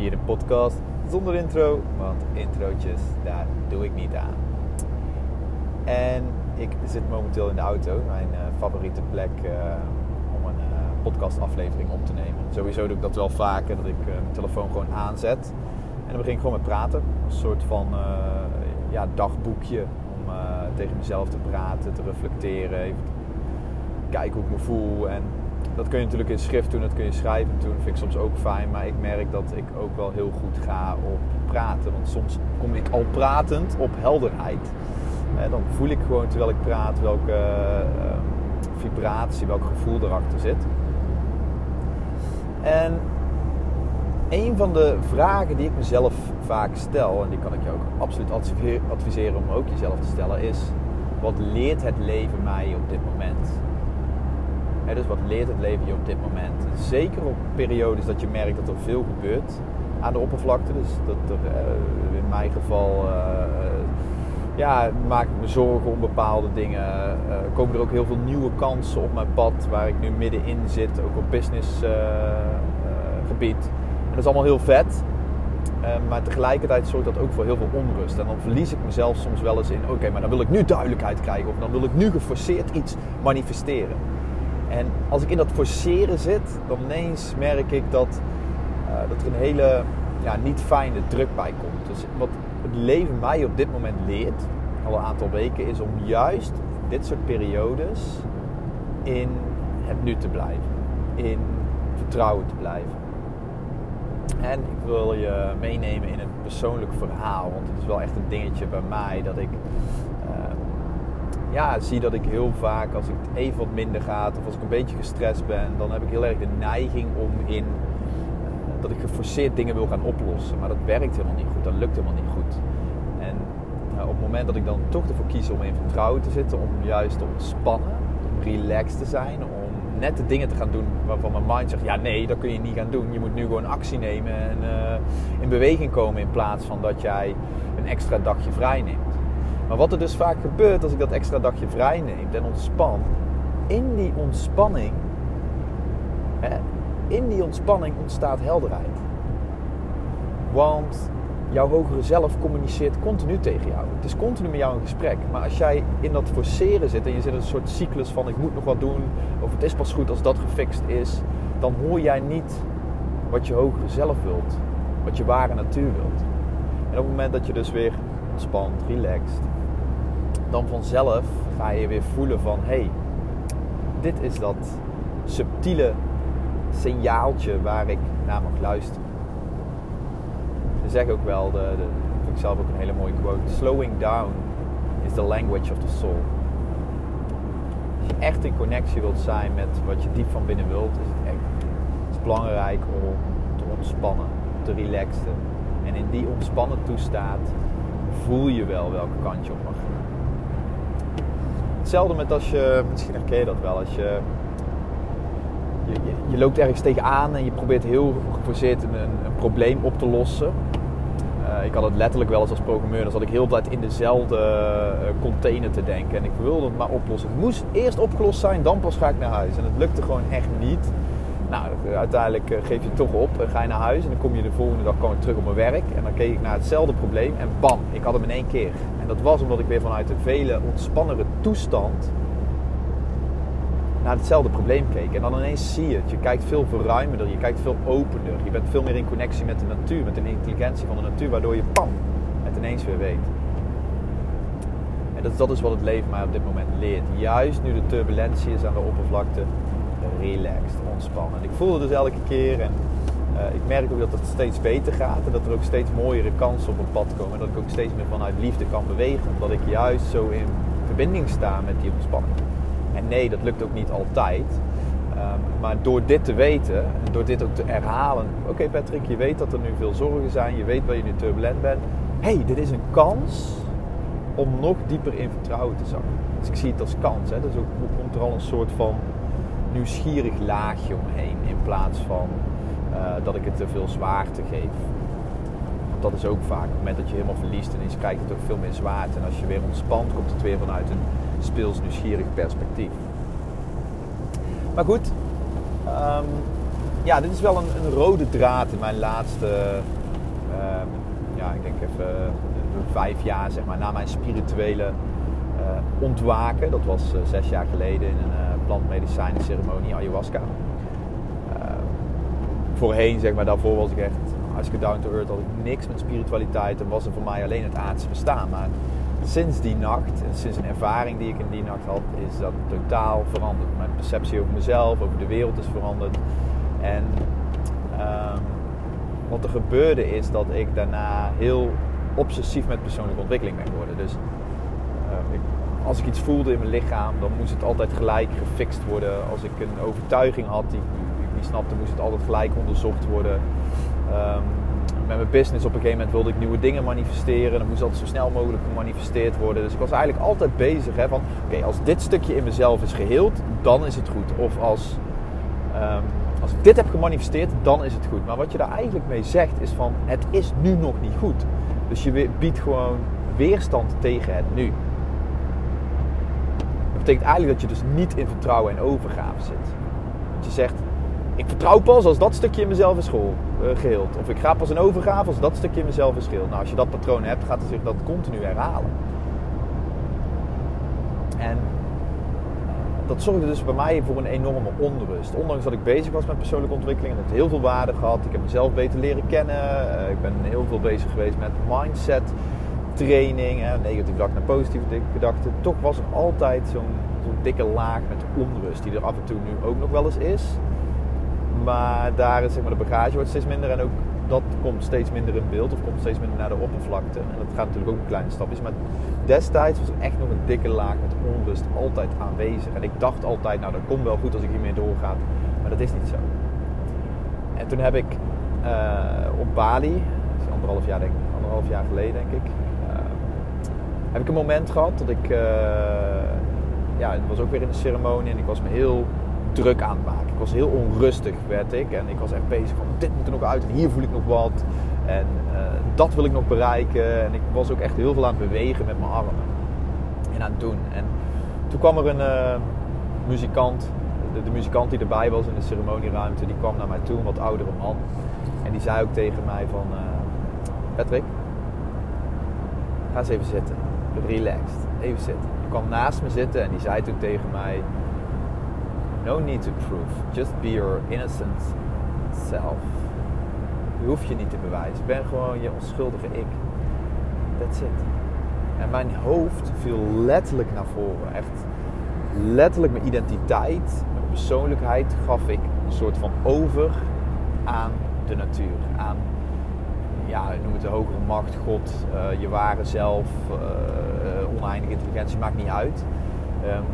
Hier een podcast zonder intro, want introotjes, daar doe ik niet aan. En ik zit momenteel in de auto, mijn uh, favoriete plek uh, om een uh, podcastaflevering op te nemen. Sowieso doe ik dat wel vaker, dat ik mijn telefoon gewoon aanzet. En dan begin ik gewoon met praten. Een soort van ja, dagboekje om tegen mezelf te praten, te reflecteren, even kijken hoe ik me voel. En dat kun je natuurlijk in schrift doen, dat kun je schrijven doen. Dat vind ik soms ook fijn. Maar ik merk dat ik ook wel heel goed ga op praten. Want soms kom ik al pratend op helderheid. dan voel ik gewoon terwijl ik praat welke uh, vibratie, welk gevoel erachter zit. En een van de vragen die ik mezelf vaak stel, en die kan ik je ook absoluut adviseren om ook jezelf te stellen, is: wat leert het leven mij op dit moment? Dus wat leert het leven je op dit moment? Zeker op periodes dat je merkt dat er veel gebeurt aan de oppervlakte. Dus dat er uh, in mijn geval uh, ja, maak ik me zorgen om bepaalde dingen. Uh, komen er ook heel veel nieuwe kansen op mijn pad waar ik nu middenin zit, ook op businessgebied. en dat is allemaal heel vet. maar tegelijkertijd zorgt dat ook voor heel veel onrust. En dan verlies ik mezelf soms wel eens in: oké, maar dan wil ik nu duidelijkheid krijgen. Of dan wil ik nu geforceerd iets manifesteren. En als ik in dat forceren zit, dan ineens merk ik dat, uh, dat er een hele ja, niet fijne druk bij komt. Dus wat het leven mij op dit moment leert, al een aantal weken, is om juist dit soort periodes in het nu te blijven. In vertrouwen te blijven. En ik wil je meenemen in een persoonlijk verhaal, want het is wel echt een dingetje bij mij dat ik ja, zie dat ik heel vaak als ik even wat minder gaat of als ik een beetje gestrest ben, dan heb ik heel erg de neiging om in uh, dat ik geforceerd dingen wil gaan oplossen. Maar dat werkt helemaal niet goed, dat lukt helemaal niet goed. En uh, op het moment dat ik dan toch ervoor kies om in vertrouwen te zitten, om juist te ontspannen, om relaxed te zijn, om net de dingen te gaan doen waarvan mijn mind zegt: ja, nee, dat kun je niet gaan doen. Je moet nu gewoon actie nemen en uh, in beweging komen in plaats van dat jij een extra dagje vrij neemt. Maar wat er dus vaak gebeurt als ik dat extra dagje vrij neem en ontspan, in die ontspanning, hè, in die ontspanning ontstaat helderheid. Want jouw hogere zelf communiceert continu tegen jou. Het is continu met jou een gesprek. Maar als jij in dat forceren zit en je zit in een soort cyclus van ik moet nog wat doen, of het is pas goed als dat gefixt is, dan hoor jij niet wat je hogere zelf wilt, wat je ware natuur wilt. En op het moment dat je dus weer ontspant, relaxed, dan vanzelf ga je weer voelen van hé, hey, dit is dat subtiele signaaltje waar ik naar mag luisteren. Ze zeggen ook wel, de, de, ik zelf ook een hele mooie quote: Slowing down is the language of the soul. Als je echt in connectie wilt zijn met wat je diep van binnen wilt, is het echt het belangrijk om te ontspannen, te relaxen. En in die ontspannen toestand voel je wel welke kant je op mag gaan. Hetzelfde met als je, misschien herken je dat wel, als je, je, je, loopt ergens tegenaan en je probeert heel geforceerd een, een probleem op te lossen. Uh, ik had het letterlijk wel eens als programmeur, dan zat ik heel tijd in dezelfde uh, container te denken en ik wilde het maar oplossen. Het moest eerst opgelost zijn, dan pas ga ik naar huis. En het lukte gewoon echt niet. Nou, uiteindelijk eh, geef je het toch op en ga je naar huis. En dan kom je de volgende dag ik terug op mijn werk. En dan keek ik naar hetzelfde probleem en bam, ik had hem in één keer. Dat was omdat ik weer vanuit een vele ontspannere toestand naar hetzelfde probleem keek. En dan ineens zie je het. Je kijkt veel verruimender, je kijkt veel opener. Je bent veel meer in connectie met de natuur, met de intelligentie van de natuur. Waardoor je pam, het ineens weer weet. En dat, is wat het leven mij op dit moment leert. Juist nu de turbulentie is aan de oppervlakte relaxed, ontspannen. En ik voel het dus elke keer en ik merk ook dat het steeds beter gaat en dat er ook steeds mooiere kansen op een pad komen. En dat ik ook steeds meer vanuit liefde kan bewegen, omdat ik juist zo in verbinding sta met die ontspanning. En nee, dat lukt ook niet altijd. Um, maar door dit te weten en door dit ook te herhalen. Oké Patrick, je weet dat er nu veel zorgen zijn. Je weet waar je nu turbulent bent. hey, dit is een kans om nog dieper in vertrouwen te zakken. Dus ik zie het als kans. Hè. Dus ook komt er al een soort van nieuwsgierig laagje omheen. In plaats van dat ik het te veel zwaarte geef. Dat is ook vaak. Op het moment dat je helemaal verliest, en eens krijgt het ook veel meer zwaarte. En als je weer ontspant, komt het weer vanuit een speels nieuwsgierig perspectief. Maar goed, um, ja, dit is wel een, een, rode draad in mijn laatste, ehm, ja, ik denk even vijf jaar, zeg maar, na mijn spirituele uh, ontwaken. Dat was zes jaar geleden in een plantmedicijnen ceremonie, ayahuasca. Ehm, voorheen, zeg maar, daarvoor was ik echt ik down to earth, had ik niks met spiritualiteit en was er voor mij alleen het aardse bestaan. Maar sinds die nacht en sinds een ervaring die ik in die nacht had, is dat totaal veranderd. Mijn perceptie over mezelf, over de wereld is veranderd. En um, wat er gebeurde is dat ik daarna heel obsessief met persoonlijke ontwikkeling ben geworden. Dus uh, ik, als ik iets voelde in mijn lichaam, dan moest het altijd gelijk gefixt worden. Als ik een overtuiging had die snapte, moest het altijd gelijk onderzocht worden. Um, met mijn business op een gegeven moment wilde ik nieuwe dingen manifesteren. Dan moest dat zo snel mogelijk gemanifesteerd worden. Dus ik was eigenlijk altijd bezig hè, van... Oké, als dit stukje in mezelf is geheeld, dan is het goed. Of als, um, als ik dit heb gemanifesteerd, dan is het goed. Maar wat je daar eigenlijk mee zegt is van... Het is nu nog niet goed. Dus je biedt gewoon weerstand tegen het nu. Dat betekent eigenlijk dat je dus niet in vertrouwen en overgave zit. Dat je zegt, ik vertrouw pas als dat stukje in mezelf is geheeld. Of ik ga pas in overgave als dat stukje in mezelf is geheeld. Nou, als je dat patroon hebt, gaat het zich dat continu herhalen. En dat zorgde dus bij mij voor een enorme onrust. Ondanks dat ik bezig was met persoonlijke ontwikkeling en het heel veel waarde gehad. Ik heb mezelf beter leren kennen. Eh, ik ben heel veel bezig geweest met mindset training. Negatieve gedachten naar positieve gedachten. Toch was er altijd zo'n dikke laag met onrust. Die er af en toe nu ook nog wel eens is. Maar daar is zeg maar, de bagage wordt steeds minder en ook dat komt steeds minder in beeld of komt steeds minder naar de oppervlakte. En dat gaat natuurlijk ook in kleine stapjes. Maar destijds was echt nog een dikke laag met onrust altijd aanwezig. En ik dacht altijd, nou dat komt wel goed als ik hiermee doorga. Maar dat is niet zo. En toen heb ik uh, op Bali, anderhalf jaar, denk, anderhalf jaar geleden denk ik, uh, heb ik een moment gehad dat ik, uh, ja, het was ook weer in de ceremonie en ik was me heel druk aan het maken. Ik was heel onrustig, werd ik. En ik was echt bezig van, dit moet er nog uit en hier voel ik nog wat. En uh, dat wil ik nog bereiken. En ik was ook echt heel veel aan het bewegen met mijn armen. En aan het doen. En toen kwam er een uh, muzikant, de, muzikant die erbij was in de ceremonieruimte, die kwam naar mij toe, een wat oudere man. En die zei ook tegen mij van, uh, Patrick, ga eens even zitten. Relaxed. Even zitten. Die kwam naast me zitten en die zei toen tegen mij No need to prove. Just be your innocent self. Je hoeft je niet te bewijzen. Ben gewoon je onschuldige ik. That's it. En mijn hoofd viel letterlijk naar voren. Echt letterlijk mijn identiteit, mijn persoonlijkheid gaf ik een soort van over aan de natuur. Aan, ja, noem het de hogere macht, God, uh, je ware zelf, uh, oneindige intelligentie, maakt niet uit. Um,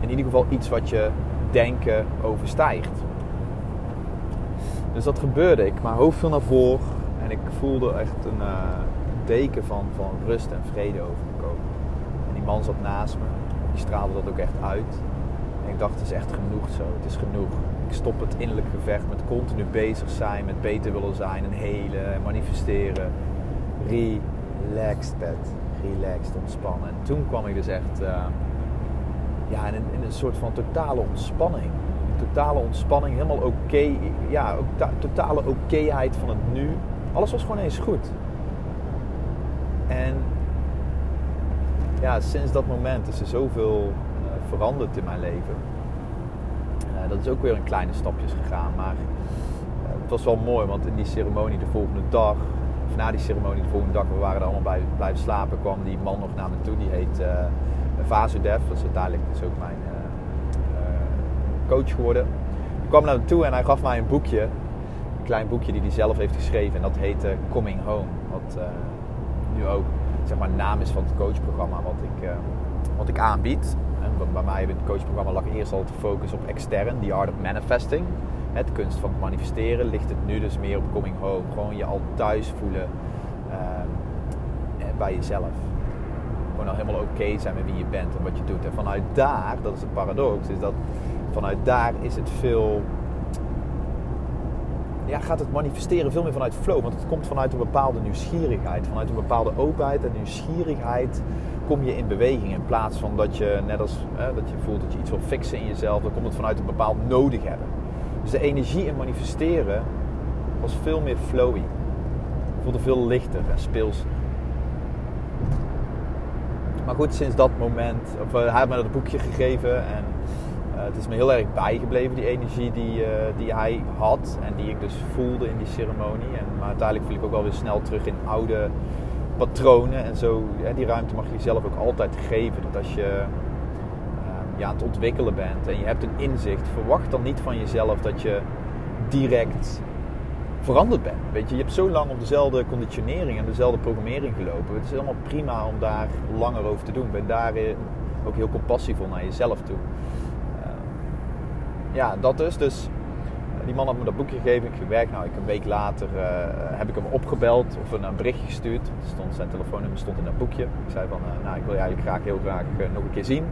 in ieder geval iets wat je denken overstijgt. Dus dat gebeurde. Ik, mijn hoofd viel naar voren en ik voelde echt een uh, deken van, van rust en vrede over me komen. En die man zat naast me, die straalde dat ook echt uit. En ik dacht, het is echt genoeg zo, het is genoeg. Ik stop het innerlijk gevecht met continu bezig zijn, met beter willen zijn en helen en manifesteren. Relaxed bed, relaxed, ontspannen. En toen kwam ik dus echt... Uh, ja, in, in een soort van totale ontspanning. Totale ontspanning, helemaal oké. ja, ook totale okéheid van het nu. Alles was gewoon eens goed. En ja, sinds dat moment is er zoveel uh, veranderd in mijn leven. Uh, dat is ook weer in kleine stapjes gegaan. Maar uh, het was wel mooi, want in die ceremonie de volgende dag, na die ceremonie de volgende dag, we waren er allemaal bij blijven slapen, kwam die man nog naar me toe. Die heet Vasudev, dat is uiteindelijk dus ook mijn uh, coach geworden. Die kwam naar me toe en hij gaf mij een boekje, een klein boekje die hij zelf heeft geschreven. En dat heette Coming Home. Wat uh, nu ook zeg maar, naam is van het coachprogramma wat ik, wat ik aanbied. En bij mij in het coachprogramma lag eerst al de focus op extern, the art of manifesting. Het kunst van het manifesteren ligt het nu dus meer op coming home. Gewoon je al thuis voelen bij jezelf gewoon al helemaal oké zijn met wie je bent en wat je doet. En vanuit daar, dat is een paradox, is dat vanuit daar is het veel. Ja, gaat het manifesteren veel meer vanuit flow. Want het komt vanuit een bepaalde nieuwsgierigheid. Vanuit een bepaalde openheid en nieuwsgierigheid kom je in beweging. In plaats van dat je, net als dat je voelt dat je iets wil fixen in jezelf, dan komt het vanuit een bepaald nodig hebben. Dus de energie in manifesteren was veel meer flowy. Voelde veel lichter en speels. Maar goed, sinds dat moment, of, uh, hij heeft me dat boekje gegeven en uh, het is me heel erg bijgebleven, die energie die, uh, die hij had en die ik dus voelde in die ceremonie. En, maar uiteindelijk viel ik ook wel weer snel terug in oude patronen en zo. Die ruimte mag je jezelf ook altijd geven. Dat als je ja, het ontwikkelen bent en je hebt een inzicht, verwacht dan niet van jezelf dat je direct veranderd bent. Weet je, je hebt zo lang op dezelfde conditionering en dezelfde programmering gelopen. Het is helemaal prima om daar langer over te doen. Ben daar ook heel compassievol naar jezelf toe. Uh, ja, dat dus. Dus die man had me dat boekje gegeven. Ik gewerkt. Nou, ik een week later uh, heb ik hem opgebeld of een berichtje gestuurd. Stond, zijn telefoonnummer stond in dat boekje. Ik zei van, uh, nou, ik wil je eigenlijk graag heel graag nog een keer zien.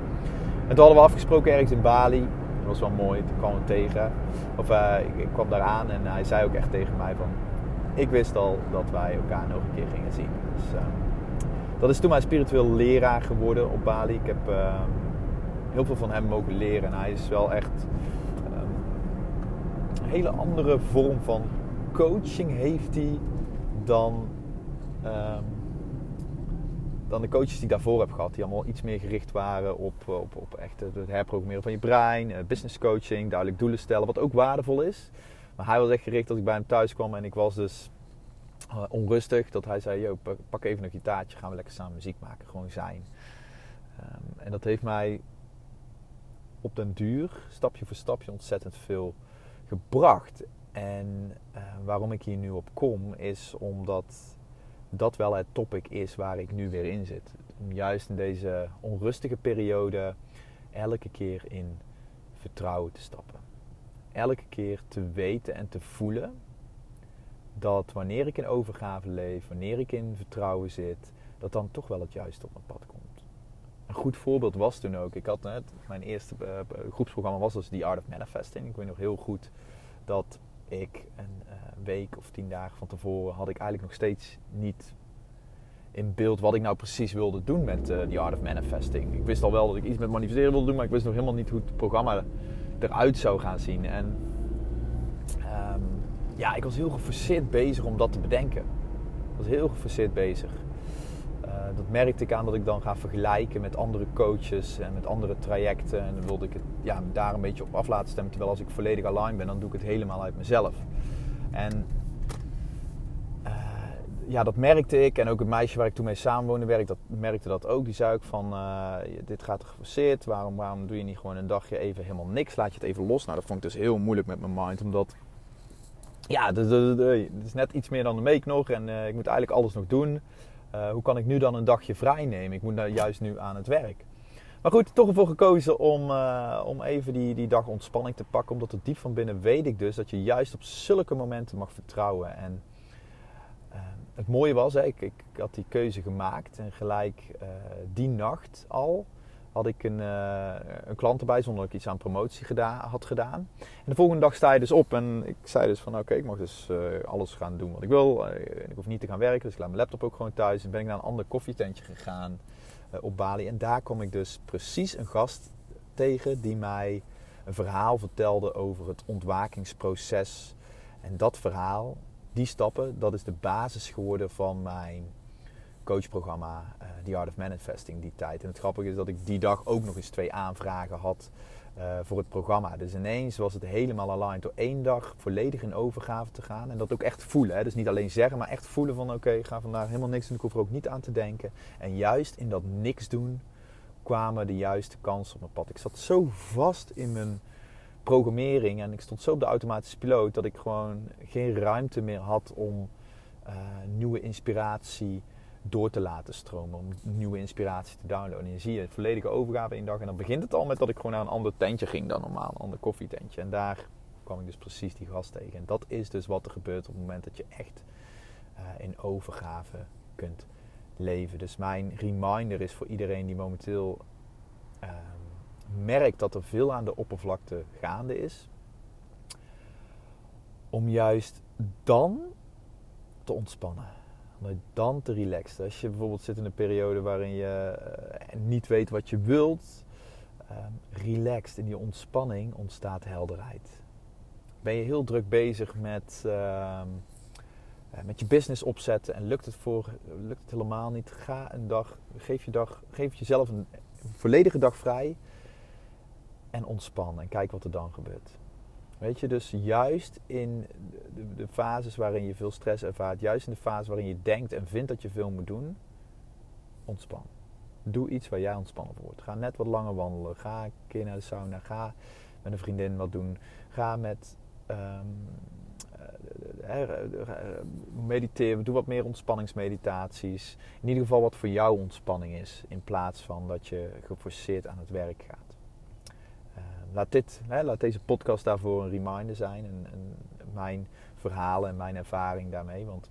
En toen hadden we afgesproken ergens in Bali. Dat was wel mooi, toen kwam we tegen. Of uh, ik, ik, kwam daar aan en hij zei ook echt tegen mij van... Ik wist al dat wij elkaar nog een keer gingen zien. Dus uh, dat is toen mijn spiritueel leraar geworden op Bali. Ik heb uh, heel veel van hem mogen leren. En hij is wel echt een hele andere vorm van coaching heeft hij dan dan de coaches die ik daarvoor heb gehad. Die allemaal iets meer gericht waren op, eh, op, op echt het herprogrammeren van je brein. Eh, business coaching, duidelijk doelen stellen. Wat ook waardevol is. Maar hij was echt gericht dat ik bij hem thuis kwam. En ik was dus uh, onrustig. Dat hij zei, Yo, pak even een gitaartje. Gaan we lekker samen muziek maken. Gewoon zijn. Um, en dat heeft mij op den duur, stapje voor stapje, ontzettend veel gebracht. En waarom ik hier nu op kom, is omdat dat wel het topic is waar ik nu weer in zit. Juist in deze onrustige periode elke keer in vertrouwen te stappen. Elke keer te weten en te voelen dat wanneer ik in overgave leef, wanneer ik in vertrouwen zit, dat dan toch wel het juiste op mijn pad komt. Een goed voorbeeld was toen ook, ik had net, mijn eerste uh, groepsprogramma was dus The Art of Manifesting. Ik weet nog heel goed dat ik een week of tien dagen van tevoren had ik eigenlijk nog steeds niet in beeld wat ik nou precies wilde doen met uh, The Art of Manifesting. Ik wist al wel dat ik iets met manifesteren wilde doen, maar ik wist nog helemaal niet hoe het programma eruit zou gaan zien. En um, ja, ik was heel geforceerd bezig om dat te bedenken. Ik was heel geforceerd bezig. Uh, dat merkte ik aan dat ik dan ga vergelijken met andere coaches en met andere trajecten. En dan wilde ik het ja, daar een beetje op af laten stemmen. Terwijl als ik volledig aligned ben, dan doe ik het helemaal uit mezelf. En uh, ja, dat merkte ik. En ook het meisje waar ik toen mee samenwoonde, werk, dat, merkte dat ook. Die zei van, uh, dit gaat geforceerd. Waarom, waarom doe je niet gewoon een dagje even helemaal niks? Laat je het even los. Nou, dat vond ik dus heel moeilijk met mijn mind. Omdat, ja, het is net iets meer dan een week nog. En uh, ik moet eigenlijk alles nog doen. hoe kan ik nu dan een dagje vrij nemen? Ik moet nou juist nu aan het werk. Maar goed, toch ervoor gekozen om, uh, om even die, die dag ontspanning te pakken. Omdat het diep van binnen weet ik dus dat je juist op zulke momenten mag vertrouwen. En uh, het mooie was, ik, ik, had die keuze gemaakt. En gelijk uh, die nacht al had ik een, een klant erbij zonder dat ik iets aan promotie had gedaan. En de volgende dag sta je dus op en ik zei dus van oké, ik mag dus alles gaan doen wat ik wil. ik hoef niet te gaan werken, dus ik laat mijn laptop ook gewoon thuis. En ben ik naar een ander koffietentje gegaan. Eh, op Bali. En daar kom ik dus precies een gast tegen die mij een verhaal vertelde over het ontwakingsproces. En dat verhaal, die stappen, dat is de basis geworden van mijn coachprogramma uh, The Art of Manifesting die tijd. En het grappige is dat ik die dag ook nog eens twee aanvragen had uh, voor het programma. Dus ineens was het helemaal aligned door één dag volledig in overgave te gaan. En dat ook echt voelen. Hè? Dus niet alleen zeggen, maar echt voelen van oké, ik ga vandaag helemaal niks doen. Ik hoef er ook niet aan te denken. En juist in dat niks doen kwamen de juiste kansen op mijn pad. Ik zat zo vast in mijn programmering en ik stond zo op de automatische piloot dat ik gewoon geen ruimte meer had om uh, nieuwe inspiratie door te laten stromen. Om nieuwe inspiratie te downloaden. En je zie je volledige overgave in dag. En dan begint het al met dat ik gewoon naar een ander tentje ging dan normaal. Een ander koffietentje. En daar kwam ik dus precies die gast tegen. En dat is dus wat er gebeurt op het moment dat je echt uh, in overgave kunt leven. Dus mijn reminder is voor iedereen die momenteel uh, merkt dat er veel aan de oppervlakte gaande is. Om juist dan te ontspannen om dan te relaxen. Als je bijvoorbeeld zit in een periode waarin je uh, niet weet wat je wilt, uh, relaxed in die ontspanning ontstaat helderheid. Ben je heel druk bezig met, ehm, eh, met je business opzetten en lukt het, voor, lukt het helemaal niet? Ga een dag, geef, je dag, geef jezelf een volledige dag vrij en ontspan en kijk wat er dan gebeurt. Weet je, dus juist in de, de, fases waarin je veel stress ervaart, juist in de fase waarin je denkt en vindt dat je veel moet doen, ontspan. Doe iets waar jij ontspannen voor wordt. Ga net wat langer wandelen. Ga een keer naar de sauna. Ga met een vriendin wat doen. Ga met um, mediteren. Doe wat meer ontspanningsmeditaties. In ieder geval wat voor jou ontspanning is. In plaats van dat je geforceerd aan het werk gaat. Ehm, laat, dit, hè, laat deze podcast daarvoor een reminder zijn. En, en mijn verhalen en mijn ervaring daarmee. Want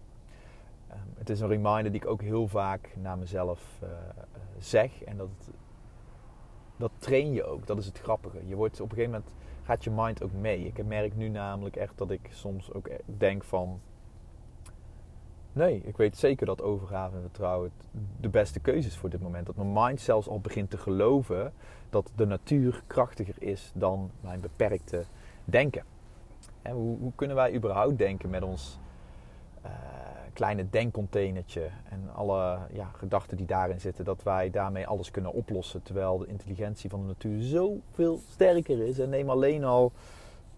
um, het is een reminder die ik ook heel vaak naar mezelf uh, zeg. En dat, dat train je ook. Dat is het grappige. Je wordt op een gegeven moment gaat je mind ook mee. Ik merk nu namelijk echt dat ik soms ook denk van... Nee, ik weet zeker dat overgave en vertrouwen de beste keuze is voor dit moment. Dat mijn mind zelfs al begint te geloven dat de natuur krachtiger is dan mijn beperkte denken. En hoe, hoe kunnen wij überhaupt denken met ons uh, kleine denkcontainertje en alle ja, gedachten die daarin zitten, dat wij daarmee alles kunnen oplossen. Terwijl de intelligentie van de natuur zoveel sterker is. En neem alleen al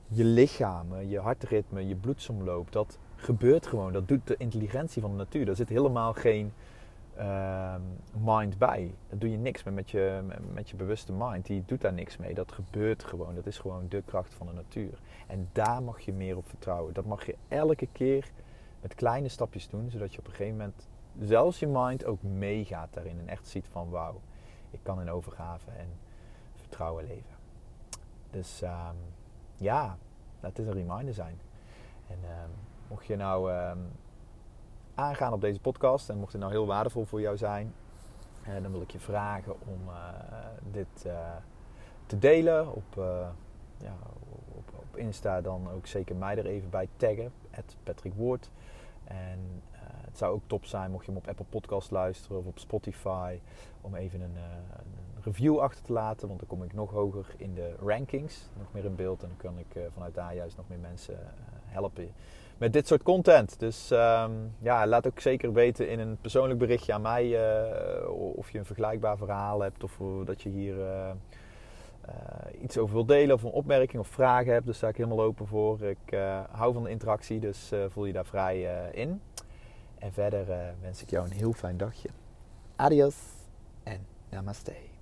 je lichaam, je hartritme, je bloedsomloop. Dat gebeurt gewoon. Dat doet de intelligentie van de natuur. Daar zit helemaal geen uh, mind bij. Daar doe je niks mee met je, met je bewuste mind. Die doet daar niks mee. Dat gebeurt gewoon. Dat is gewoon de kracht van de natuur. En daar mag je meer op vertrouwen. Dat mag je elke keer met kleine stapjes doen, zodat je op een gegeven moment zelfs je mind ook meegaat daarin en echt ziet van wauw, ik kan in overgave en vertrouwen leven. Dus um, ja, dat is een reminder zijn. En um, mocht je nou um, aangaan op deze podcast en mocht het nou heel waardevol voor jou zijn, uh, dan wil ik je vragen om uh, dit uh, te delen op, ja, op, op Insta. Dan ook zeker mij er even bij taggen, Patrick Woord. En het zou ook top zijn mocht je hem op Apple Podcast luisteren of op Spotify. Om even een, een, review achter te laten. Want dan kom ik nog hoger in de rankings. Nog meer in beeld. En dan kan ik vanuit daar juist nog meer mensen helpen met dit soort content. Dus um, ja, laat ook zeker weten in een persoonlijk berichtje aan mij. of je een vergelijkbaar verhaal hebt. Of dat je hier uh, iets over wil delen of een opmerking of vragen hebt, daar sta ik helemaal open voor. Ik hou van de interactie, dus voel je daar vrij in. En verder wens ik jou een heel fijn dagje. Adios en namaste.